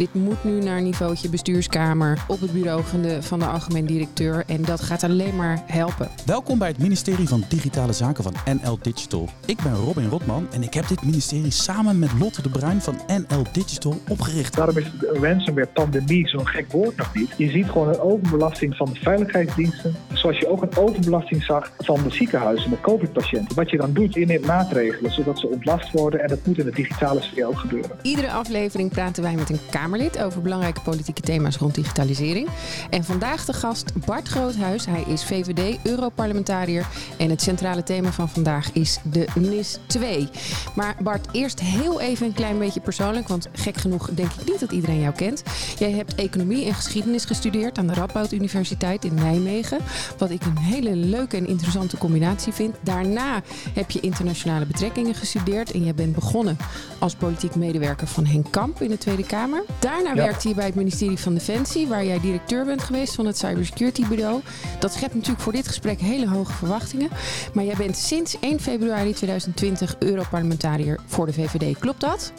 Dit moet nu naar niveautje bestuurskamer op het bureau van de, van de algemeen directeur. En dat gaat alleen maar helpen. Welkom bij het ministerie van Digitale Zaken van NL Digital. Ik ben Robin Rotman en ik heb dit ministerie samen met Lotte de Bruin van NL Digital opgericht. Daarom is ransomware pandemie zo'n gek woord nog niet. Je ziet gewoon een overbelasting van de veiligheidsdiensten. Zoals je ook een overbelasting zag van de ziekenhuizen met COVID-patiënten. Wat je dan doet, je neemt maatregelen zodat ze ontlast worden. En dat moet in de digitale sfeer ook gebeuren. Iedere aflevering praten wij met een Over belangrijke politieke thema's rond digitalisering. En vandaag de gast Bart Groothuis. Hij is VVD-Europarlementariër. En het centrale thema van vandaag is de NIS 2. Maar Bart, eerst heel even een klein beetje persoonlijk. Want gek genoeg denk ik niet dat iedereen jou kent. Jij hebt economie en geschiedenis gestudeerd aan de Radboud Universiteit in Nijmegen. Wat ik een hele leuke en interessante combinatie vind. Daarna heb je internationale betrekkingen gestudeerd. En je bent begonnen als politiek medewerker van Henk Kamp in de Tweede Kamer. Daarna werkte je bij het ministerie van Defensie, waar jij directeur bent geweest van het Cybersecurity Bureau. Dat schept natuurlijk voor dit gesprek hele hoge verwachtingen. Maar jij bent sinds 1 februari 2020 Europarlementariër voor de VVD. Klopt dat?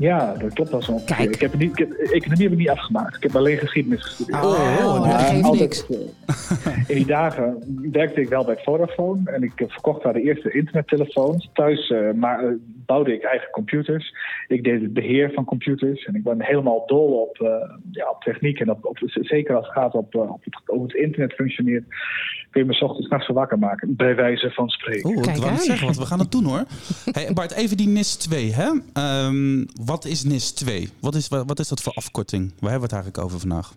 Ja, dat klopt wel zo. Kijk. Ik heb, niet, ik heb, economie heb ik niet afgemaakt. Ik heb alleen geschiedenis gestudeerd. Oh, Oh, dat Maar geeft altijd, niks. In die dagen werkte ik wel bij Vodafone en ik eh, verkocht daar de eerste internettelefoons. Thuis eh, maar, eh, bouwde ik eigen computers. Ik deed het beheer van computers en ik ben helemaal dol op, eh, ja, op techniek. En op, op, zeker als het gaat op, op, het, hoe het internet functioneert, kun je me 's ochtends nachts wakker maken. Bij wijze van spreken. Oeh, ik wou zeggen, want we gaan het doen hoor. Hey, Bart, even die NIS 2. Hè? Ehm, wat is NIS 2? Wat is, wat is dat voor afkorting? Waar hebben we het eigenlijk over vandaag?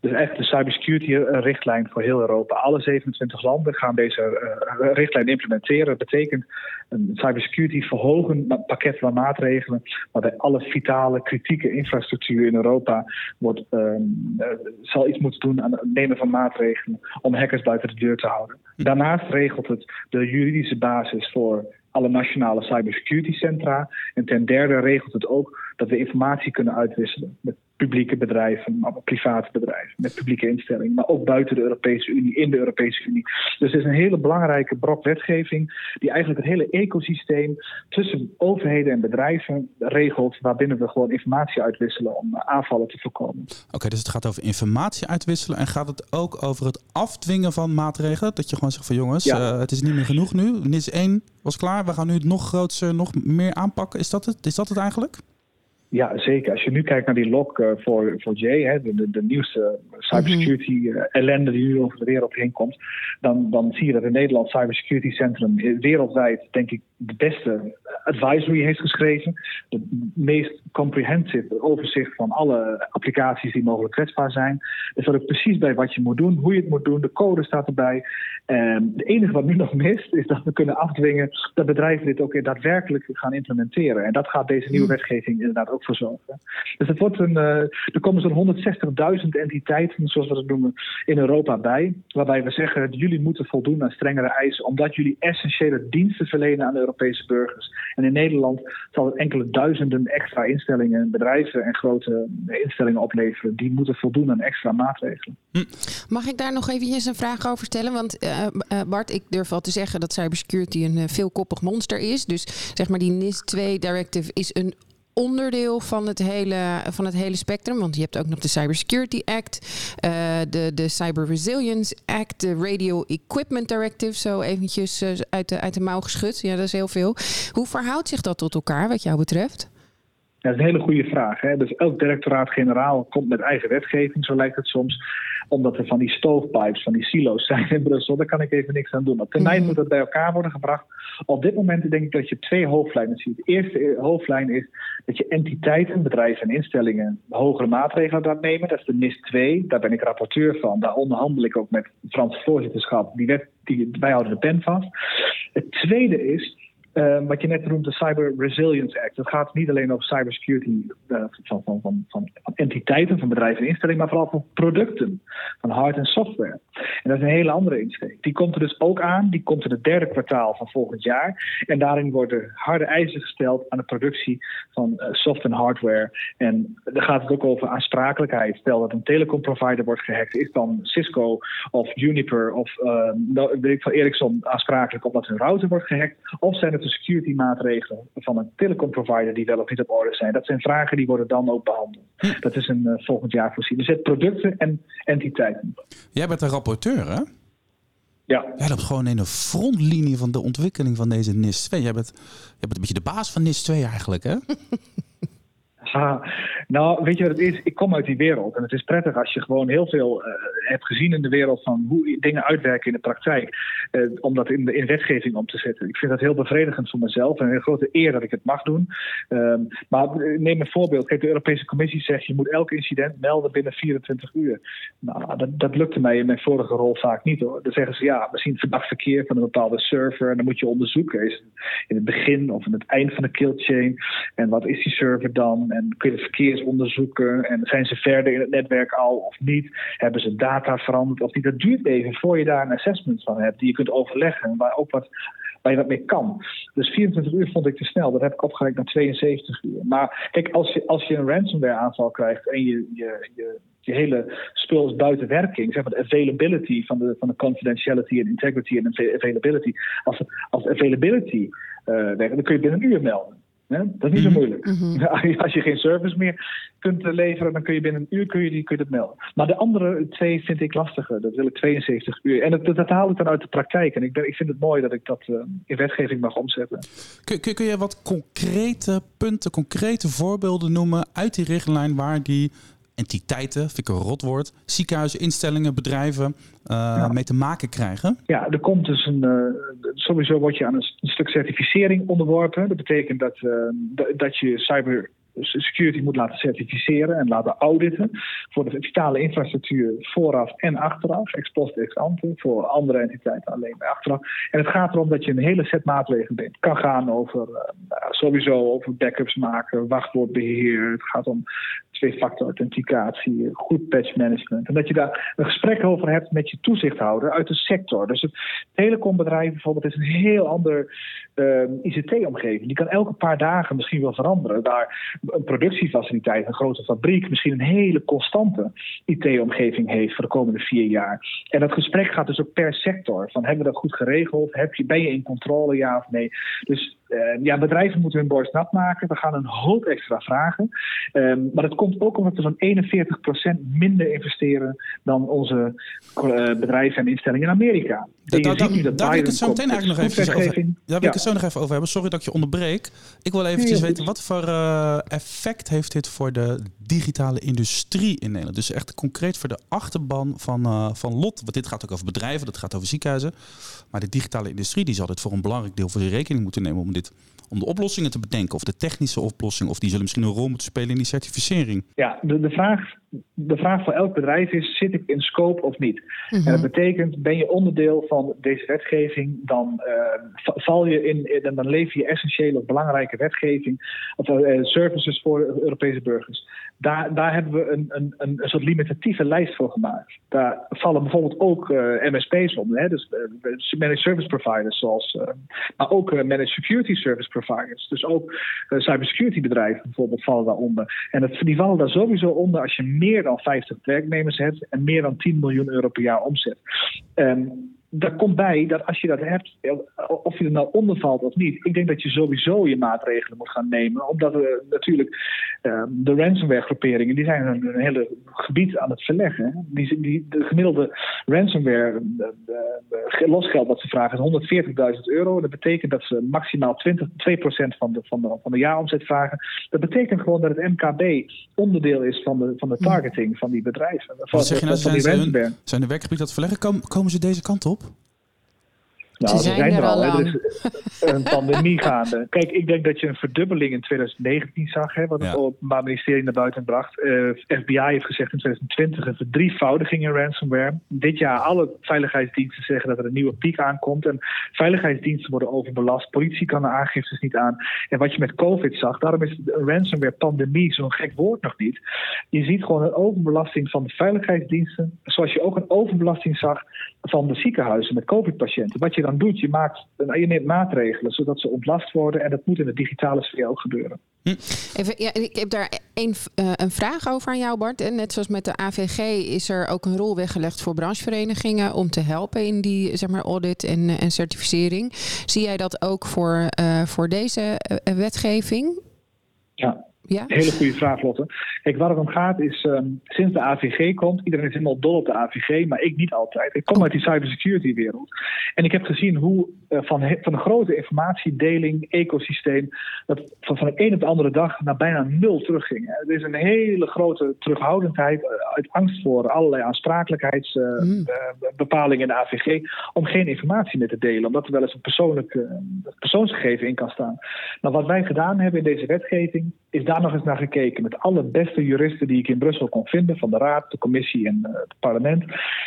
Dus echt de cybersecurity-richtlijn voor heel Europa. Alle 27 landen gaan deze eh, richtlijn implementeren. Dat betekent een cybersecurity verhogen pakket van maatregelen. waarbij alle vitale, kritieke infrastructuur in Europa wordt, ehm, eh, zal iets moeten doen aan het nemen van maatregelen. om hackers buiten de deur te houden. Daarnaast regelt het de juridische basis voor alle nationale cybersecurity centra. En ten derde regelt het ook dat we informatie kunnen uitwisselen met publieke bedrijven, maar ook private bedrijven, met publieke instellingen, maar ook buiten de Europese Unie, in de Europese Unie. Dus het is een hele belangrijke brok wetgeving die eigenlijk het hele ecosysteem tussen overheden en bedrijven regelt, waarbinnen we gewoon informatie uitwisselen om aanvallen te voorkomen. Oké, dus het gaat over informatie uitwisselen. En gaat het ook over het afdwingen van maatregelen? Dat je gewoon zegt van jongens, Ja. eh, het is niet meer genoeg nu. NIS 1 was klaar. We gaan nu het nog grootste, nog meer aanpakken. Is dat het, is dat het eigenlijk? Ja, zeker. Als je nu kijkt naar die log eh, voor, voor Jay, hè, de, de, de nieuwste cybersecurity eh, ellende die nu over de wereld heen komt, dan, dan zie je dat in Nederland Cybersecurity Centrum eh, wereldwijd, denk ik, de beste advisory heeft geschreven. De meest comprehensive overzicht van alle applicaties die mogelijk kwetsbaar zijn. Er staat ook precies bij wat je moet doen, hoe je het moet doen, de code staat erbij. En het enige wat nu nog mist, is dat we kunnen afdwingen dat bedrijven dit ook daadwerkelijk gaan implementeren. En dat gaat deze nieuwe wetgeving inderdaad ook voor zorgen. Dus het wordt een, eh, er komen zo'n 160.000 entiteiten, zoals we dat noemen, in Europa bij. Waarbij we zeggen, jullie moeten voldoen aan strengere eisen, omdat jullie essentiële diensten verlenen aan de Europese burgers. En in Nederland zal het enkele duizenden extra instellingen, bedrijven en grote instellingen opleveren. Die moeten voldoen aan extra maatregelen. Mag ik daar nog eventjes een vraag over stellen? Want eh, eh, Bart, ik durf wel te zeggen dat cybersecurity een eh, veelkoppig monster is. Dus zeg maar die NIS 2 Directive is een onderdeel van het hele, van het hele spectrum. Want je hebt ook nog de Cybersecurity Act, eh, de, de Cyber Resilience Act, de Radio Equipment Directive, zo eventjes eh, uit, de, uit de mouw geschud. Ja, dat is heel veel. Hoe verhoudt zich dat tot elkaar wat jou betreft? Dat is een hele goede vraag. Hè? Dus elk directoraat-generaal komt met eigen wetgeving, zo lijkt het soms. Omdat er van die stovepipes, van die silo's zijn in Brussel. Daar kan ik even niks aan doen. Op termijn Mhm. moet dat bij elkaar worden gebracht. Op dit moment denk ik dat je twee hoofdlijnen ziet. De eerste hoofdlijn is dat je entiteiten, bedrijven en instellingen hogere maatregelen laat nemen. Dat is de NIS 2. Daar ben ik rapporteur van. Daar onderhandel ik ook met het Franse voorzitterschap. Die wet, die, wij houden de pen vast. Het tweede is eh, wat je net noemt, de Cyber Resilience Act. Dat gaat niet alleen over cybersecurity eh, van, van, van, entiteiten, van bedrijven en instellingen, maar vooral van producten, van hard- en software. En dat is een hele andere insteek. Die komt er dus ook aan, die komt in het derde kwartaal van volgend jaar. En daarin worden harde eisen gesteld aan de productie van eh, soft- en hardware. En dan gaat het ook over aansprakelijkheid. Stel dat een telecomprovider wordt gehackt, is dan Cisco of Juniper of eh, nou, weet ik van Ericsson aansprakelijk omdat hun router wordt gehackt? Of zijn het security maatregelen van een telecomprovider die wel of niet op orde zijn? Dat zijn vragen die worden dan ook behandeld. Hm. Dat is een volgend jaar voorzien. Dus het producten en entiteiten. Jij bent een rapporteur, hè? Ja. Jij loopt gewoon in de frontlinie van de ontwikkeling van deze NIS 2. Jij bent, jij bent een beetje de baas van NIS 2 eigenlijk, hè? nou, weet je wat het is? Ik kom uit die wereld. En het is prettig als je gewoon heel veel uh, hebt gezien in de wereld van hoe dingen uitwerken in de praktijk. Uh, om dat in, de, in wetgeving om te zetten. Ik vind dat heel bevredigend voor mezelf. En een grote eer dat ik het mag doen. Um, maar neem een voorbeeld. Kijk, de Europese Commissie zegt je moet elk incident melden binnen 24 uur. Nou, dat, dat lukte mij in mijn vorige rol vaak niet hoor. Dan zeggen ze ja, misschien verdacht verkeer van een bepaalde server. En dan moet je onderzoeken. Is het in het begin of in het eind van de kill chain? En wat is die server dan? En kun je het verkeersonderzoeken? En zijn ze verder in het netwerk al of niet? Hebben ze data veranderd of niet? Dat duurt even voor je daar een assessment van hebt die je kunt overleggen. Waar ook wat waar je wat mee kan. Dus 24 uur vond ik te snel. Dat heb ik opgerekt naar 72 uur. Maar kijk, als je, als je een ransomware aanval krijgt en je, je, je, je hele spul is buiten werking, zeg maar de availability van de, van de confidentiality en integrity en availability. Als, als availability uh, dan kun je binnen een uur melden. Dat is niet zo mhm. moeilijk. Mhm. Als je geen service meer kunt leveren, dan kun je binnen een uur kun je, die, kun je dat melden. Maar de andere twee vind ik lastiger. Dat wil ik 72 uur. En dat, dat, haal ik dan uit de praktijk. En ik, ben, ik vind het mooi dat ik dat uh, in wetgeving mag omzetten. Kun, kun, kun je wat concrete punten, concrete voorbeelden noemen uit die richtlijn waar die entiteiten, vind ik een rotwoord, ziekenhuizen, instellingen, bedrijven uh, mee te maken krijgen? Ja, er komt dus een. Uh, sowieso word je aan een, stuk certificering onderworpen. Dat betekent dat, uh, dat je cyber security moet laten certificeren en laten auditen voor de vitale infrastructuur vooraf en achteraf, ex post ex ante, voor andere entiteiten alleen bij achteraf. En het gaat erom dat je een hele set maatregelen neemt. Het kan gaan over uh, sowieso over backups maken, wachtwoordbeheer. Het gaat om twee-factor authenticatie, goed patch management. En dat je daar een gesprek over hebt met je toezichthouder uit de sector. Dus het telecombedrijf bijvoorbeeld is een heel ander uh, ICT-omgeving. Die kan elke paar dagen misschien wel veranderen. Daar een productiefaciliteit, een grote fabriek, misschien een hele constante IT-omgeving heeft voor de komende vier jaar. En dat gesprek gaat dus ook per sector. Van hebben we dat goed geregeld? Heb je, ben je in controle, ja of nee? Dus ja, bedrijven moeten hun borst nat maken. We gaan een hoop extra vragen. Um, maar dat komt ook omdat we zo'n 41% minder investeren dan onze uh, bedrijven en instellingen in Amerika. Da, da, da, daar wil ik het zo meteen eigenlijk nog even over, daar wil ik het zo nog even over hebben. Sorry dat ik je onderbreek. Ik wil eventjes weten, wat voor uh, effect heeft dit voor de digitale industrie in Nederland? Dus echt concreet voor de achterban van, uh, van Lot. Want dit gaat ook over bedrijven, dat gaat over ziekenhuizen. Maar de digitale industrie die zal dit voor een belangrijk deel voor de rekening moeten nemen om dit om de oplossingen te bedenken, of de technische oplossing, of die zullen misschien een rol moeten spelen in die certificering? Ja, de, de, vraag, de vraag voor elk bedrijf is: zit ik in scope of niet? En dat mhm. betekent, ben je onderdeel van deze wetgeving, dan uh, val je in, dan lever je essentiële of belangrijke wetgeving of uh, services voor Europese burgers. Daar, daar hebben we een, een, een, soort limitatieve lijst voor gemaakt. Daar vallen bijvoorbeeld ook uh, MSP's onder, hè? dus managed service providers, zoals, maar ook managed security service providers. Dus ook cybersecurity bedrijven bijvoorbeeld vallen daaronder. En het, die vallen daar sowieso onder als je meer dan 50 werknemers hebt en meer dan 10 miljoen euro per jaar omzet. Um, daar komt bij dat als je dat hebt, of je er nou onder valt of niet, ik denk dat je sowieso je maatregelen moet gaan nemen. Omdat we natuurlijk uh, de ransomware-groeperingen, die zijn een, een hele gebied aan het verleggen. Die, die, de gemiddelde ransomware, de, de, losgeld wat ze vragen, is 140.000 euro. Dat betekent dat ze maximaal 20, 2% van de, van, de, van de jaaromzet vragen. Dat betekent gewoon dat het MKB onderdeel is van de, van de targeting van die bedrijven. Wat zeg je nou, zijn, zijn, zijn de werkgebied dat verleggen? Komen ze deze kant op? Nou, ze zijn, er al. Er is een pandemie gaande. Kijk, ik denk dat je een verdubbeling in 2019 zag, hè, wat het Openbaar Ministerie naar buiten bracht. Uh, eh, FBI heeft gezegd in 2020 een verdrievoudiging in ransomware. Dit jaar alle veiligheidsdiensten zeggen dat er een nieuwe piek aankomt. En veiligheidsdiensten worden overbelast. Politie kan de aangiftes niet aan. En wat je met COVID zag, daarom is een ransomware-pandemie zo'n gek woord nog niet. Je ziet gewoon een overbelasting van de veiligheidsdiensten. Zoals je ook een overbelasting zag van de ziekenhuizen met COVID-patiënten. Wat je dan doet, je, maakt, je neemt maatregelen zodat ze ontlast worden. En dat moet in de digitale sfeer ook gebeuren. Hm. Even, ja, ik heb daar een, uh, een vraag over aan jou, Bart. En net zoals met de AVG is er ook een rol weggelegd voor brancheverenigingen om te helpen in die zeg maar, audit en, eh, en certificering. Zie jij dat ook voor, uh, voor deze wetgeving? Ja, Ja? Hele goede vraag, Lotte. Kijk, waar het om gaat is, ehm, sinds de AVG komt, iedereen is helemaal dol op de AVG, maar ik niet altijd. Ik kom oh. uit die cybersecurity wereld. En ik heb gezien hoe van, van een grote informatiedeling, ecosysteem, dat van, van de een op de andere dag naar bijna nul terugging. Er is een hele grote terughoudendheid eh, uit angst voor allerlei aansprakelijkheidsbepalingen mm. in de AVG, om geen informatie meer te delen, omdat er wel eens een persoonlijk persoonsgegeven in kan staan. Nou, wat wij gedaan hebben in deze wetgeving, is daar nog eens naar gekeken met alle beste juristen die ik in Brussel kon vinden, van de Raad, de Commissie en het parlement.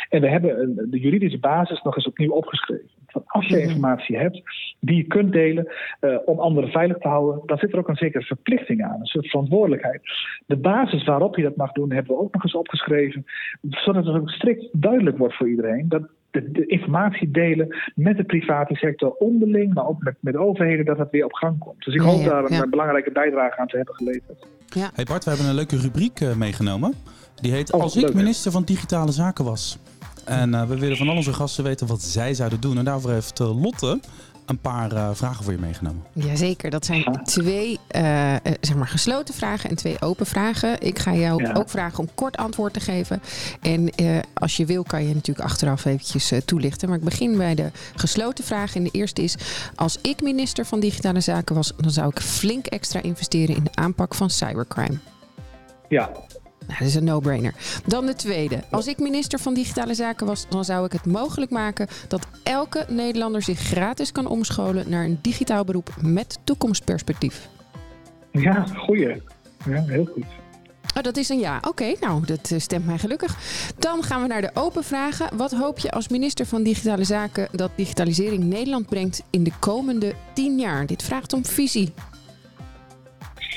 En we hebben de juridische basis nog eens opnieuw opgeschreven. Van als je informatie hebt die je kunt delen uh, om anderen veilig te houden, dan zit er ook een zekere verplichting aan, een soort verantwoordelijkheid. De basis waarop je dat mag doen, hebben we ook nog eens opgeschreven, zodat het ook strikt duidelijk wordt voor iedereen dat de, informatie delen met de private sector onderling, maar ook met, met overheden, dat dat weer op gang komt. Dus ik hoop daar een, belangrijke bijdrage aan te hebben geleverd. Ja. Hey Bart, we hebben een leuke rubriek uh, meegenomen. Die heet oh, Als ik minister van Digitale Zaken was. En uh, we willen van al onze gasten weten wat zij zouden doen. En daarvoor heeft uh, Lotte een paar uh, vragen voor je meegenomen. Jazeker, dat zijn twee uh, zeg maar gesloten vragen en twee open vragen. Ik ga jou ook vragen om kort antwoord te geven. En als je wil kan je natuurlijk achteraf eventjes toelichten. Maar ik begin bij de gesloten vraag. En de eerste is, als ik minister van Digitale Zaken was... dan zou ik flink extra investeren in de aanpak van cybercrime. Ja, nou, dat is een no-brainer. Dan de tweede. Als ik minister van Digitale Zaken was, dan zou ik het mogelijk maken dat elke Nederlander zich gratis kan omscholen naar een digitaal beroep met toekomstperspectief. Ja, goeie. Ja, heel goed. Oh, dat is een ja. Oké, nou, dat eh, stemt mij gelukkig. Dan gaan we naar de open vragen. Wat hoop je als minister van Digitale Zaken dat digitalisering Nederland brengt in de komende tien jaar? Dit vraagt om visie.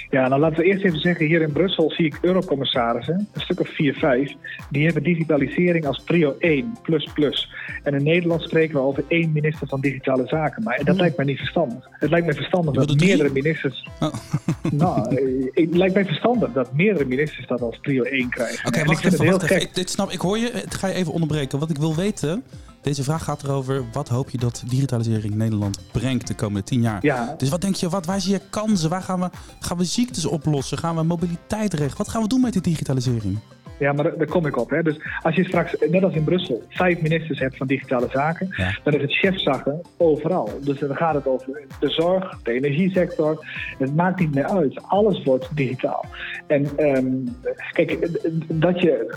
Ja, nou laten we eerst even zeggen, hier in Brussel zie ik eurocommissarissen, een stuk of 4, 5, die hebben digitalisering als prio 1, plus plus. En in Nederland spreken we over één minister van Digitale Zaken. Maar dat lijkt mij niet verstandig. Het lijkt mij verstandig dat meerdere ministers... Oh. nou, eh, het lijkt mij verstandig dat meerdere ministers dat als prio 1 krijgen. Oké, okay, wacht even, wacht even. Ik, dit snap, ik hoor je, het ga je even onderbreken. Wat ik wil weten deze vraag gaat erover, wat hoop je dat digitalisering Nederland brengt de komende tien jaar? Ja. Dus wat denk je, wat, waar zie je kansen? Waar gaan we, gaan we ziektes oplossen? Gaan we mobiliteit regelen? Wat gaan we doen met die digitalisering? Ja, maar daar, kom ik op. Hè. Dus als je straks, net als in Brussel, vijf ministers hebt van digitale zaken, dan is het chefzaggen overal. Dus dan gaat het over de zorg, de energiesector. Het maakt niet meer uit. Alles wordt digitaal. En um, kijk, dat je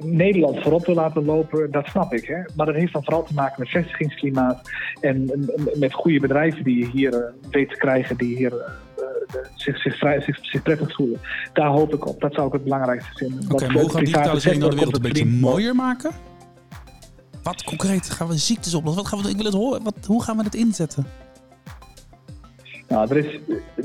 Nederland voorop wil laten lopen, dat snap ik. Hè? Maar dat heeft dan vooral te maken met vestigingsklimaat en met goede bedrijven die je hier uh, weet te krijgen, die hier uh, zich, zich, vrij, zich, zich, prettig voelen. Daar hoop ik op. Dat zou ik het belangrijkste vinden. Oké, okay, hoe gaan digitalisering dan de wereld een beetje mooier maken? Wat concreet gaan we ziektes oplossen? Wat gaan we, ik wil het horen. Wat, hoe gaan we het inzetten? Nou, er is,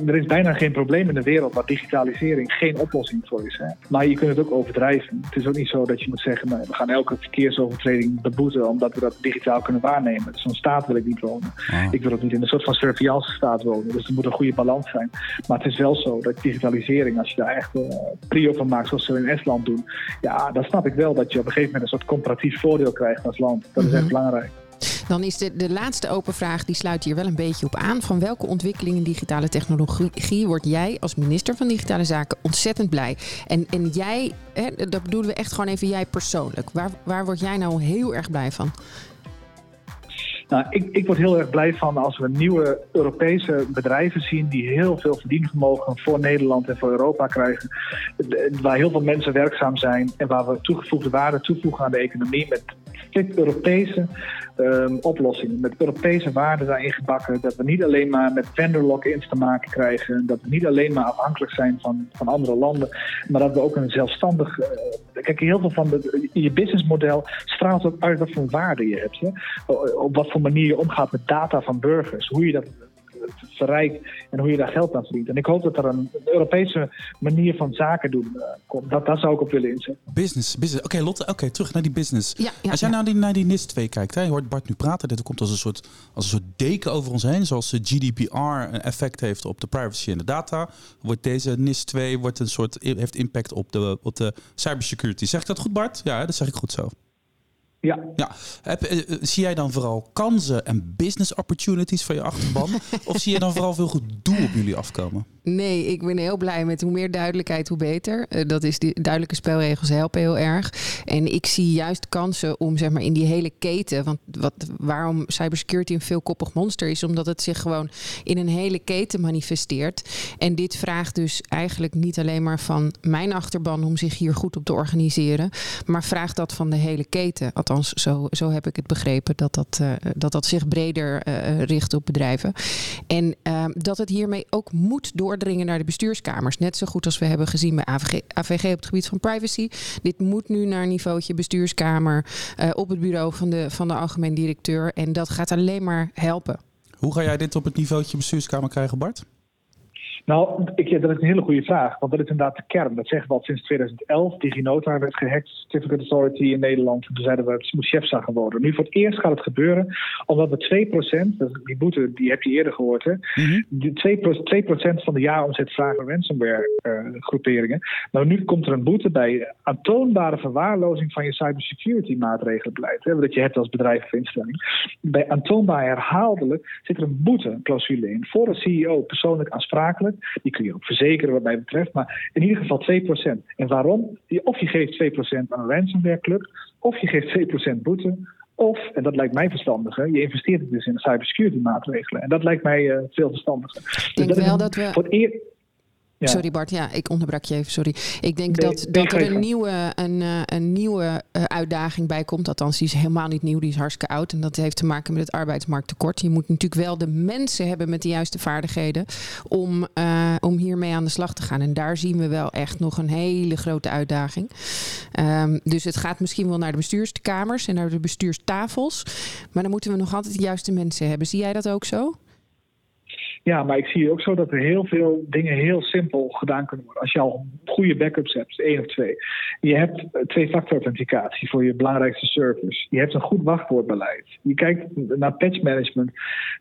er is bijna geen probleem in de wereld waar digitalisering geen oplossing voor is. Hè. Maar je kunt het ook overdrijven. Het is ook niet zo dat je moet zeggen, nou, we gaan elke verkeersovertreding beboeten omdat we dat digitaal kunnen waarnemen. Zo'n staat wil ik niet wonen. Ah. Ik wil ook niet in een soort van surveillance staat wonen. Dus er moet een goede balans zijn. Maar het is wel zo dat digitalisering, als je daar echt uh, prio van maakt zoals ze in Estland doen, ja, dan snap ik wel dat je op een gegeven moment een soort comparatief voordeel krijgt als land. Dat is echt mhm. belangrijk. Dan is de, de laatste open vraag, die sluit hier wel een beetje op aan. Van welke ontwikkeling in digitale technologie word jij als minister van Digitale Zaken ontzettend blij? En, en jij, hè, dat bedoelen we echt gewoon even jij persoonlijk. Waar, waar word jij nou heel erg blij van? Nou, ik, ik word heel erg blij van als we nieuwe Europese bedrijven zien die heel veel verdienvermogen voor Nederland en voor Europa krijgen. Waar heel veel mensen werkzaam zijn en waar we toegevoegde waarde toevoegen aan de economie met Europese um, oplossingen, met Europese waarden daarin gebakken. Dat we niet alleen maar met vendor lock-ins te maken krijgen, dat we niet alleen maar afhankelijk zijn van, van andere landen, maar dat we ook een zelfstandig. Uh, kijk, heel veel van je businessmodel straalt ook uit wat voor waarde je hebt. Hè? Op wat voor manier je omgaat met data van burgers, hoe je dat verrijkt en hoe je daar geld aan verdient. En ik hoop dat er een, Europese manier van zaken doen uh, komt. Dat, daar zou ik op willen inzetten. Business, business. Oké, Lotte, oké, terug naar die business. als jij nou die, naar die NIS 2 kijkt, hè, je hoort Bart nu praten, dit komt als een soort, als een soort deken over ons heen, zoals GDPR een effect heeft op de privacy en de data, wordt deze NIS 2 wordt een soort, heeft impact op de, op de cybersecurity. Zeg ik dat goed, Bart? Ja, dat zeg ik goed zo. Ja. ja. Heb, eh, eh, zie jij dan vooral kansen en business opportunities voor je achterban? of zie je dan vooral veel goed doel op jullie afkomen? Nee, ik ben heel blij met hoe meer duidelijkheid, hoe beter. Uh, dat is die duidelijke spelregels helpen heel erg. En ik zie juist kansen om zeg maar in die hele keten. Want wat, waarom cybersecurity een veelkoppig monster is, omdat het zich gewoon in een hele keten manifesteert. En dit vraagt dus eigenlijk niet alleen maar van mijn achterban om zich hier goed op te organiseren, maar vraagt dat van de hele keten. Althans, zo, zo heb ik het begrepen dat dat, uh, dat, dat zich breder uh, richt op bedrijven. En ehm, dat het hiermee ook moet doordringen naar de bestuurskamers. Net zo goed als we hebben gezien bij AVG, AVG op het gebied van privacy. Dit moet nu naar niveautje bestuurskamer uh, op het bureau van de, van de algemeen directeur. En dat gaat alleen maar helpen. Hoe ga jij dit op het niveautje bestuurskamer krijgen, Bart? Nou, ik, dat is een hele goede vraag. Want dat is inderdaad de kern. Dat zeggen we al sinds 2011. DigiNota werd gehackt, Certificate Authority in Nederland. Toen zeiden we het moet chefza geworden. Nu voor het eerst gaat het gebeuren omdat we 2%, die boete die heb je eerder gehoord, hè? Mm -hmm. 2%, 2 van de jaaromzet vragen ransomware uh, groeperingen. Nou, nu komt er een boete bij aantoonbare verwaarlozing van je cybersecurity maatregelenbeleid. Hè, dat je hebt als bedrijf of instelling. Bij aantoonbaar herhaaldelijk zit er een boeteclausule in. Voor de CEO persoonlijk aansprakelijk die kun je ook verzekeren wat mij betreft. Maar in ieder geval 2%. En waarom? Of je geeft 2% aan een ransomware club. Of je geeft 2% boete. Of, en dat lijkt mij verstandiger, je investeert dus in cybersecurity maatregelen. En dat lijkt mij uh, veel verstandiger. Ik denk dus wel dat we... Voor Sorry Bart, ja, ik onderbrak je even, sorry. Ik denk dat, dat er een nieuwe, een, eh, een nieuwe eh, uitdaging bij komt. Althans, die is helemaal niet nieuw, die is hartstikke oud. En dat heeft te maken met het arbeidsmarkttekort. Je moet natuurlijk wel de mensen hebben met de juiste vaardigheden om, uh, om hiermee aan de slag te gaan. En daar zien we wel echt nog een hele grote uitdaging. Um, dus het gaat misschien wel naar de bestuurskamers en naar de bestuurstafels. Maar dan moeten we nog altijd de juiste mensen hebben. Zie jij dat ook zo? Ja, maar ik zie ook zo dat er heel veel dingen heel simpel gedaan kunnen worden. Als je al goede backups hebt, één of twee. Je hebt twee-factor authenticatie voor je belangrijkste servers. Je hebt een goed wachtwoordbeleid. Je kijkt naar patch management,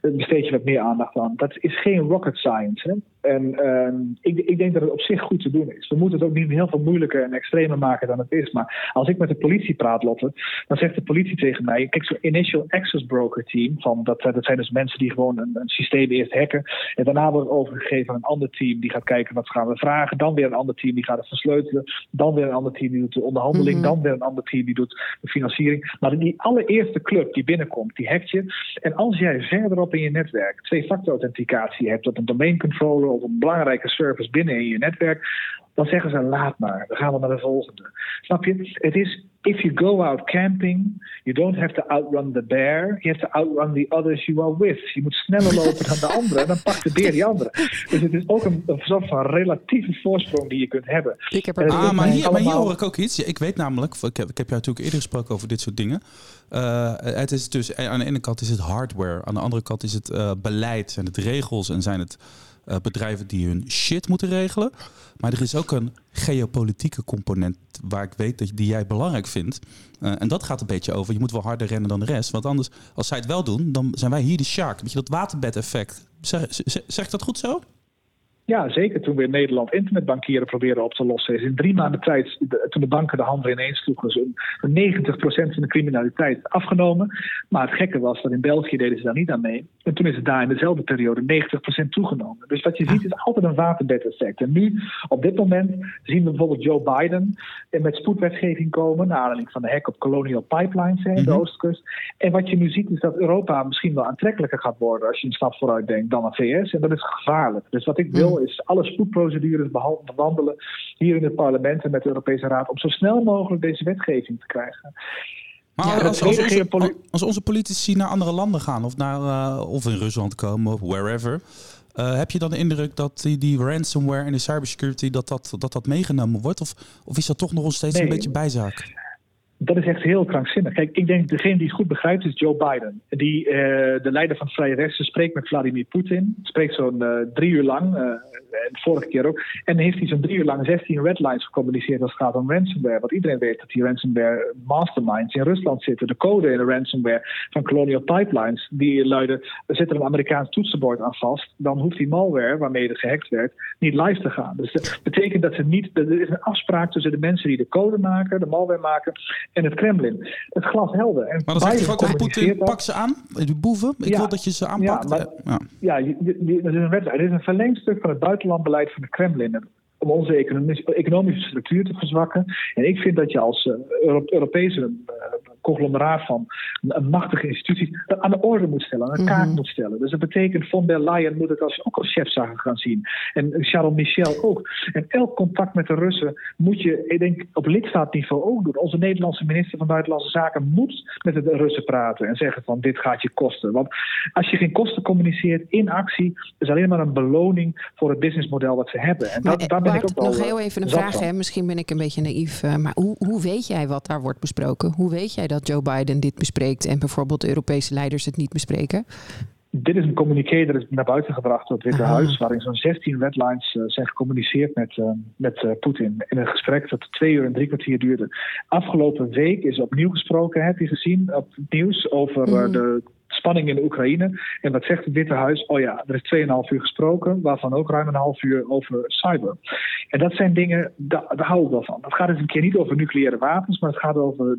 daar besteed je wat meer aandacht aan. Dat is geen rocket science. Hè? En uh, ik, ik, denk dat het op zich goed te doen is. We moeten het ook niet heel veel moeilijker en extremer maken dan het is. Maar als ik met de politie praat, Lotte, dan zegt de politie tegen mij: kijk, zo'n initial access broker team, van, dat, dat zijn dus mensen die gewoon een, een systeem eerst hacken. En daarna wordt overgegeven aan een ander team die gaat kijken wat gaan we vragen. Dan weer een ander team die gaat het versleutelen. Dan weer een ander team die doet de onderhandeling. Mhm. Dan weer een ander team die doet de financiering. Maar die allereerste club die binnenkomt, die hackt je. En als jij verderop in je netwerk twee-factor authenticatie hebt, dat een domain controller of een belangrijke service binnen in je netwerk, dan zeggen ze laat maar, dan gaan we naar de volgende. Snap je? Het is, if you go out camping, you don't have to outrun the bear, you have to outrun the others you are with. Je moet sneller lopen dan de anderen, dan pakt de beer die andere. Dus het is ook een, een soort van relatieve voorsprong die je kunt hebben. Ik heb er ah, maar, hier, maar hier hoor ik ook iets. Ik weet namelijk, ik heb, ik heb jou natuurlijk eerder gesproken over dit soort dingen. Uh, het is dus, aan de ene kant is het hardware, aan de andere kant is het uh, beleid, zijn het regels en zijn het uh, bedrijven die hun shit moeten regelen. Maar er is ook een geopolitieke component waar ik weet dat die jij belangrijk vindt. Uh, en dat gaat een beetje over. Je moet wel harder rennen dan de rest. Want anders, als zij het wel doen, dan zijn wij hier de shark. Weet je, dat waterbed-effect. Zeg, zeg, zeg dat goed zo? Ja, zeker. Toen we in Nederland internetbankieren proberen op te lossen, is in drie maanden tijd, toen de banken de handen ineens sloegen, zo'n 90% van de criminaliteit afgenomen. Maar het gekke was dat in België deden ze daar niet aan mee. En toen is het daar in dezelfde periode 90% toegenomen. Dus wat je ziet is altijd een waterbed-effect. En nu, op dit moment, zien we bijvoorbeeld Joe Biden met spoedwetgeving komen, naar aanleiding van de hack op Colonial Pipelines in de mhm. Oostkust. En wat je nu ziet is dat Europa misschien wel aantrekkelijker gaat worden als je een stap vooruit denkt dan de VS. En dat is gevaarlijk. Dus wat ik wil is alle spoedprocedures bewandelen hier in het parlement en met de Europese Raad om zo snel mogelijk deze wetgeving te krijgen. Maar als, als, onze, als, onze, politici naar andere landen gaan of, naar, uh, of in Rusland komen of wherever, uh, heb je dan de indruk dat die, die ransomware en de cybersecurity dat dat, dat, dat meegenomen wordt? Of, of is dat toch nog steeds een beetje bijzaak? Dat is echt heel krankzinnig. Kijk, ik denk degene die het goed begrijpt is Joe Biden. Die, uh, de leider van het Vrije Westen, spreekt met Vladimir Poetin. Spreekt zo'n uh, drie uur lang. Uh, vorige keer ook. En heeft hij zo'n drie uur lang 16 redlines gecommuniceerd als het gaat om ransomware. Want iedereen weet dat die ransomware masterminds in Rusland zitten. De code in de ransomware van Colonial Pipelines, die luiden, er zit er een Amerikaans toetsenbord aan vast. Dan hoeft die malware, waarmee het gehackt werd, niet live te gaan. Dus dat betekent dat ze niet, er is een afspraak tussen de mensen die de code maken, de malware maken, en het Kremlin. Het glas helder. En maar dan zegt hij ook Poetin, pak ze aan, de boeven. Ik wil dat je ze aanpakt. Ja, maar, ja. ja is een wet, het is een verlengstuk van het buitenlandbeleid van het Kremlin om onze economische structuur te verzwakken. En ik vind dat je als uh, Europese uh, conglomeraat van een machtige institutie dat aan de orde moet stellen, aan de kaart mhm. moet stellen. Dus dat betekent von der Leyen moet het als, ook als chefzaken gaan zien. En Charles Michel ook. En elk contact met de Russen moet je, ik denk, op lidstaatniveau ook doen. Onze Nederlandse minister van Buitenlandse Zaken moet met de Russen praten en zeggen van dit gaat je kosten. Want als je geen kosten communiceert in actie, is alleen maar een beloning voor het businessmodel wat ze hebben. En dat, daar ben ik ook nog heel even een vraag. Hè? Misschien ben ik een beetje naïef, eh, maar hoe, hoe weet jij wat daar wordt besproken? Hoe weet jij dat Joe Biden dit bespreekt en bijvoorbeeld de Europese leiders het niet bespreken? Dit is een communiqué dat is naar buiten gebracht door het Witte Huis, waarin zo'n 16 redlines uh, zijn gecommuniceerd met, uh, met uh, Poetin. In een gesprek dat twee uur en drie kwartier duurde. Afgelopen week is opnieuw gesproken, heb je gezien, op het nieuws over mm. de spanning in de Oekraïne. En wat zegt het Witte Huis? Oh ja, er is 2,5 uur gesproken, waarvan ook ruim een half uur over cyber. En dat zijn dingen, daar, daar hou ik wel van. Het gaat eens een keer niet over nucleaire wapens, maar het gaat over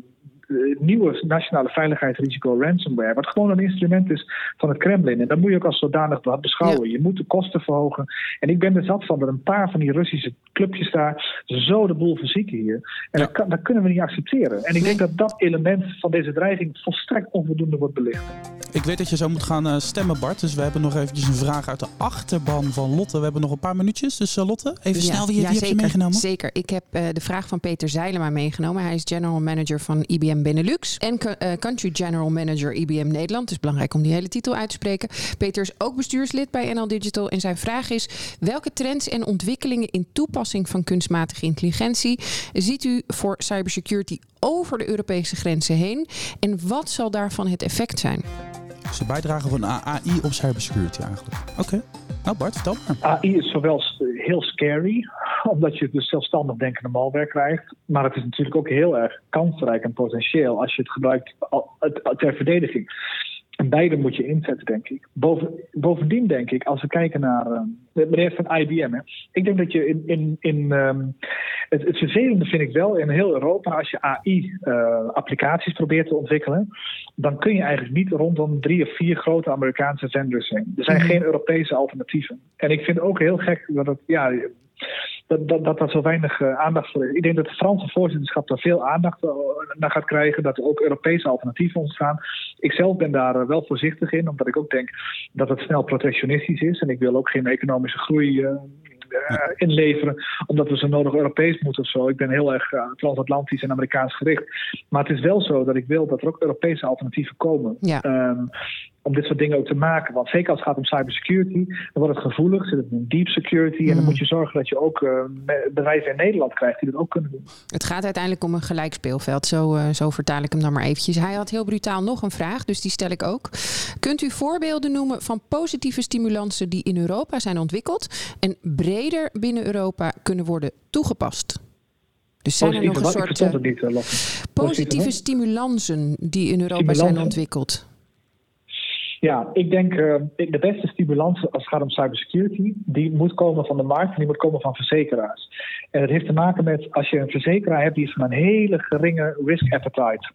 eh, nieuwe nationale veiligheidsrisico ransomware, wat gewoon een instrument is van het Kremlin. En dat moet je ook als zodanig beschouwen. Je moet de kosten verhogen. En ik ben er zat van dat een paar van die Russische clubjes daar zo de boel verzieken hier. En dat, kan, dat, kunnen we niet accepteren. En ik denk dat dat element van deze dreiging volstrekt onvoldoende wordt belicht. Ik weet dat je zo moet gaan eh, stemmen, Bart. Dus we hebben nog eventjes een vraag uit de achterban van Lotte. We hebben nog een paar minuutjes. Dus uh, Lotte, even snel, wie, ja, wie heb je meegenomen? Zeker. Ik heb de vraag van Peter Zeilema meegenomen. Hij is general manager van IBM Benelux en uh, Country General Manager IBM Nederland. Het is belangrijk om die hele titel uit te spreken. Peter is ook bestuurslid bij NL Digital en zijn vraag is: welke trends en ontwikkelingen in toepassing van kunstmatige intelligentie ziet u voor cybersecurity over de Europese grenzen heen en wat zal daarvan het effect zijn? Dus de bijdrage van AI op cybersecurity eigenlijk. Oké. Nou Bart, vertel. AI is zowel heel scary, omdat je dus zelfstandig denkende malware krijgt. Maar het is natuurlijk ook heel erg kansrijk en potentieel als je het gebruikt ter verdediging. En beide moet je inzetten, denk ik. bovendien denk ik, als we kijken naar uh, meneer van IBM. Hè, ik denk dat je in. in, in um, het, het, vervelende vind ik wel in heel Europa, als je AI-applicaties uh, probeert te ontwikkelen, dan kun je eigenlijk niet rondom drie of vier grote Amerikaanse vendors heen. Er zijn mm -hmm. geen Europese alternatieven. En ik vind ook heel gek dat het. Ja, dat, dat, dat zo weinig uh, aandacht voor is. Ik denk dat het Franse voorzitterschap daar veel aandacht uh, naar gaat krijgen. Dat er ook Europese alternatieven ontstaan. Ik zelf ben daar uh, wel voorzichtig in, omdat ik ook denk dat het snel protectionistisch is. En ik wil ook geen economische groei inleveren, omdat we zo nodig Europees moeten of zo. Ik ben heel erg transatlantisch en Amerikaans gericht. Maar het is wel zo dat ik wil dat er ook Europese alternatieven komen. Ja. Um, om dit soort dingen ook te maken. Want zeker als het gaat om cybersecurity, dan wordt het gevoelig, zit het in deep security. En dan hmm. moet je zorgen dat je ook uh, bedrijven in Nederland krijgt die dat ook kunnen doen. Het gaat uiteindelijk om een gelijk speelveld. Zo, uh, zo vertaal ik hem dan maar eventjes. Hij had heel brutaal nog een vraag, dus die stel ik ook. Kunt u voorbeelden noemen van positieve stimulansen die in Europa zijn ontwikkeld en breder binnen Europa kunnen worden toegepast? Dus zijn er nog een soort uh, niet, positieve stimulansen die in Europa zijn ontwikkeld? Ja, ik denk uh, de beste stimulans als het gaat om cybersecurity, die moet komen van de markt en die moet komen van verzekeraars. En dat heeft te maken met als je een verzekeraar hebt die is van een hele geringe risk appetite.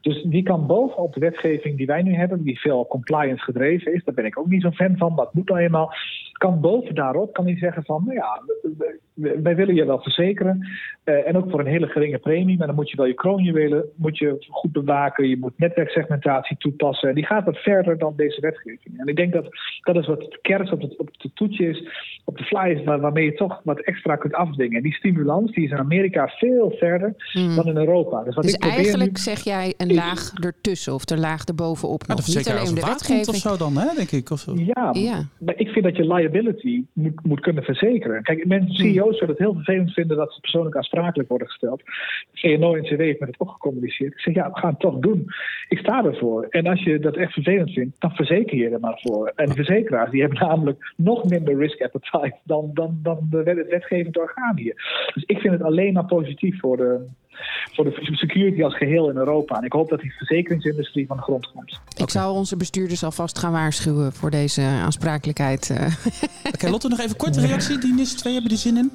Dus die kan bovenop de wetgeving die wij nu hebben, die veel compliance gedreven is, daar ben ik ook niet zo'n fan van, maar het moet nou eenmaal, kan boven daarop kan hij zeggen van, nou ja, wij willen je wel verzekeren. Uh, en ook voor een hele geringe premie. Maar dan moet je wel je kroonjuwelen moet je goed bewaken. Je moet netwerksegmentatie toepassen. Die gaat wat verder dan deze wetgeving. En ik denk dat dat is wat het kers op het, op het toetje is, op de fly is, waar, waarmee je toch wat extra kunt afdwingen. En die stimulans die is in Amerika veel verder hmm. dan in Europa. Dus, wat dus ik eigenlijk zeg jij een laag ertussen of een laag erbovenop. Maar Niet alleen de wetgeving. of zo dan, hè, denk ik. Of zo. Ja, ja, maar ik vind dat je liability moet, moet kunnen verzekeren. Kijk, mensen, CEO's hmm. zullen het heel vervelend vinden dat ze persoonlijk aansprakelijk worden gesteld. CNO en CW heeft met het ook gecommuniceerd. Ik zeg, ja, we gaan het toch doen. Ik sta ervoor. En als je dat echt vervelend vindt, dan verzeker je er maar voor. En de verzekeraars die hebben namelijk nog minder risk appetite dan, dan, dan de wetgevend orgaan hier. Dus ik vind het alleen maar positief voor de, voor de security als geheel in Europa. En ik hoop dat die verzekeringsindustrie van de grond komt. Ik zou onze bestuurders alvast gaan waarschuwen voor deze aansprakelijkheid. Oké, Lotte, nog even korte reactie. Die NIS 2 hebben die zin in?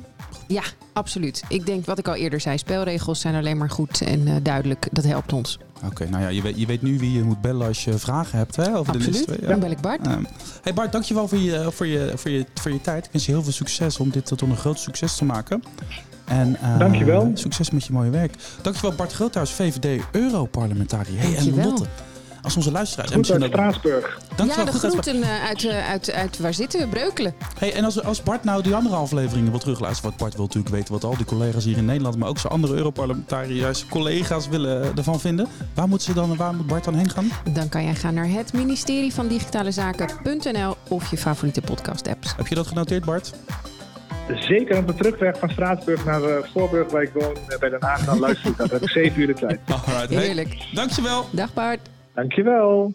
Ja, absoluut. Ik denk wat ik al eerder zei, spelregels zijn alleen maar goed en duidelijk. Dat helpt ons. Oké, nou ja, je weet, je weet nu wie je moet bellen als je vragen hebt hè, over Absoluut. de list. Ja. Dan bel ik Bart. Uh, hey Bart, dankjewel voor je, voor, je, voor, je, voor je tijd. Ik wens je heel veel succes om dit tot een groot succes te maken. En, uh, dankjewel. Succes met je mooie werk. Dankjewel Bart Groothuis, VVD Europarlementariër. Hey, en Lotte als onze luisteraars. Goed uit Straatsburg. Dankjewel, ja, de groeten uit, uit, uit, uit, waar zitten we? Breukelen. Hey, en als, als Bart nou die andere afleveringen wil terugluisteren... want Bart wil natuurlijk weten wat al die collega's hier in Nederland... maar ook zijn andere Europarlementariërs, collega's willen ervan vinden. Waar, moeten ze dan, waar moet Bart dan heen gaan? Dan kan jij gaan naar het ministerie van Digitale Zaken.nl of je favoriete podcast-apps. Heb je dat genoteerd, Bart? Zeker op de terugweg van Straatsburg naar uh, Voorburg, waar ik woon, uh, bij Den Haag, dan luister ik. Dat heb ik zeven uur de tijd. Alright, Heerlijk. dankjewel. Dag Bart. Dankjewel.